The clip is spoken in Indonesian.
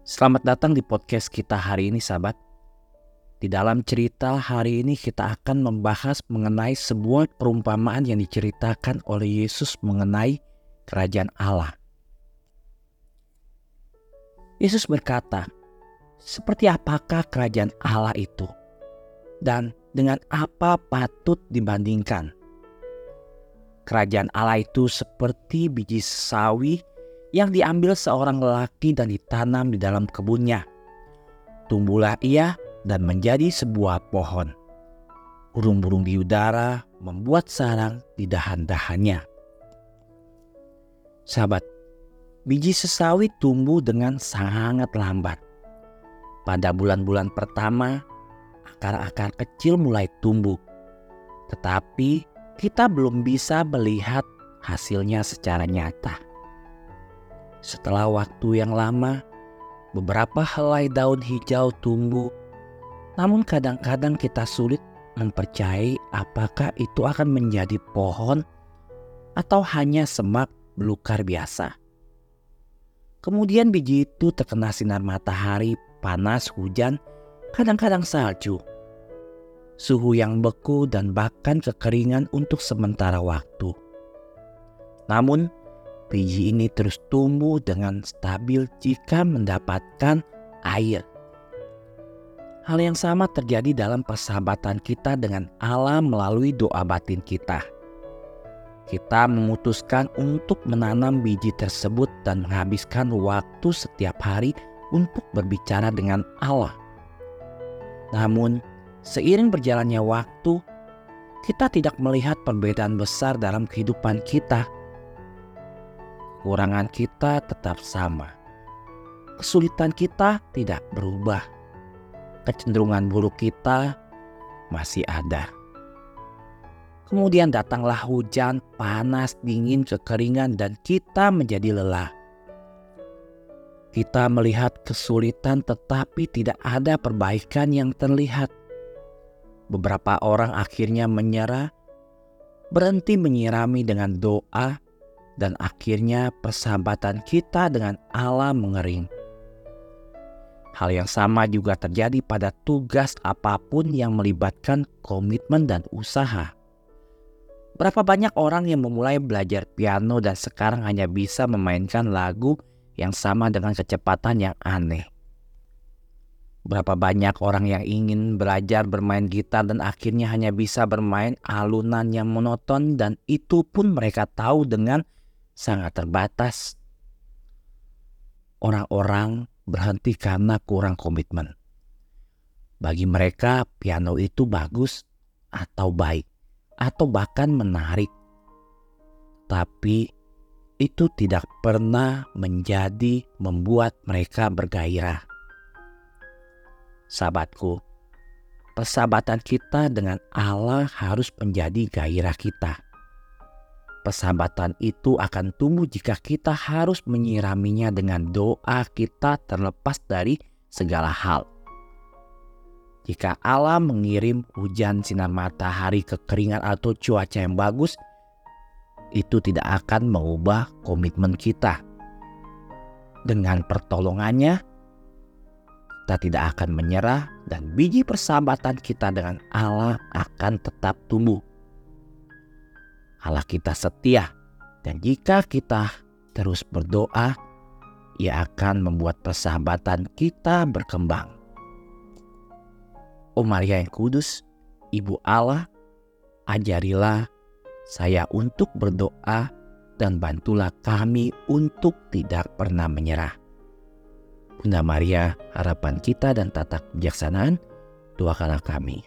Selamat datang di podcast kita hari ini sahabat. Di dalam cerita hari ini kita akan membahas mengenai sebuah perumpamaan yang diceritakan oleh Yesus mengenai kerajaan Allah. Yesus berkata, "Seperti apakah kerajaan Allah itu? Dan dengan apa patut dibandingkan?" Kerajaan Allah itu seperti biji sawi yang diambil seorang lelaki dan ditanam di dalam kebunnya. Tumbuhlah ia dan menjadi sebuah pohon. Burung-burung di udara membuat sarang di dahan-dahannya. Sahabat, biji sesawi tumbuh dengan sangat lambat. Pada bulan-bulan pertama, akar-akar kecil mulai tumbuh. Tetapi kita belum bisa melihat hasilnya secara nyata setelah waktu yang lama, beberapa helai daun hijau tumbuh. Namun kadang-kadang kita sulit mempercayai apakah itu akan menjadi pohon atau hanya semak belukar biasa. Kemudian biji itu terkena sinar matahari, panas, hujan, kadang-kadang salju. Suhu yang beku dan bahkan kekeringan untuk sementara waktu. Namun biji ini terus tumbuh dengan stabil jika mendapatkan air. Hal yang sama terjadi dalam persahabatan kita dengan Allah melalui doa batin kita. Kita memutuskan untuk menanam biji tersebut dan menghabiskan waktu setiap hari untuk berbicara dengan Allah. Namun, seiring berjalannya waktu, kita tidak melihat perbedaan besar dalam kehidupan kita kekurangan kita tetap sama. Kesulitan kita tidak berubah. Kecenderungan buruk kita masih ada. Kemudian datanglah hujan, panas, dingin, kekeringan, dan kita menjadi lelah. Kita melihat kesulitan, tetapi tidak ada perbaikan yang terlihat. Beberapa orang akhirnya menyerah, berhenti menyirami dengan doa, dan akhirnya persahabatan kita dengan Allah mengering. Hal yang sama juga terjadi pada tugas apa pun yang melibatkan komitmen dan usaha. Berapa banyak orang yang memulai belajar piano dan sekarang hanya bisa memainkan lagu yang sama dengan kecepatan yang aneh. Berapa banyak orang yang ingin belajar bermain gitar dan akhirnya hanya bisa bermain alunan yang monoton dan itu pun mereka tahu dengan sangat terbatas. Orang-orang berhenti karena kurang komitmen. Bagi mereka, piano itu bagus atau baik, atau bahkan menarik, tapi itu tidak pernah menjadi membuat mereka bergairah. Sahabatku, persahabatan kita dengan Allah harus menjadi gairah kita Persahabatan itu akan tumbuh jika kita harus menyiraminya dengan doa kita terlepas dari segala hal. Jika Allah mengirim hujan sinar matahari, kekeringan atau cuaca yang bagus, itu tidak akan mengubah komitmen kita. Dengan pertolongannya, kita tidak akan menyerah dan biji persahabatan kita dengan Allah akan tetap tumbuh. Allah kita setia dan jika kita terus berdoa, ia akan membuat persahabatan kita berkembang. Oh Maria yang kudus, Ibu Allah, ajarilah saya untuk berdoa dan bantulah kami untuk tidak pernah menyerah. Bunda Maria, harapan kita dan tata kebijaksanaan, doakanlah kami.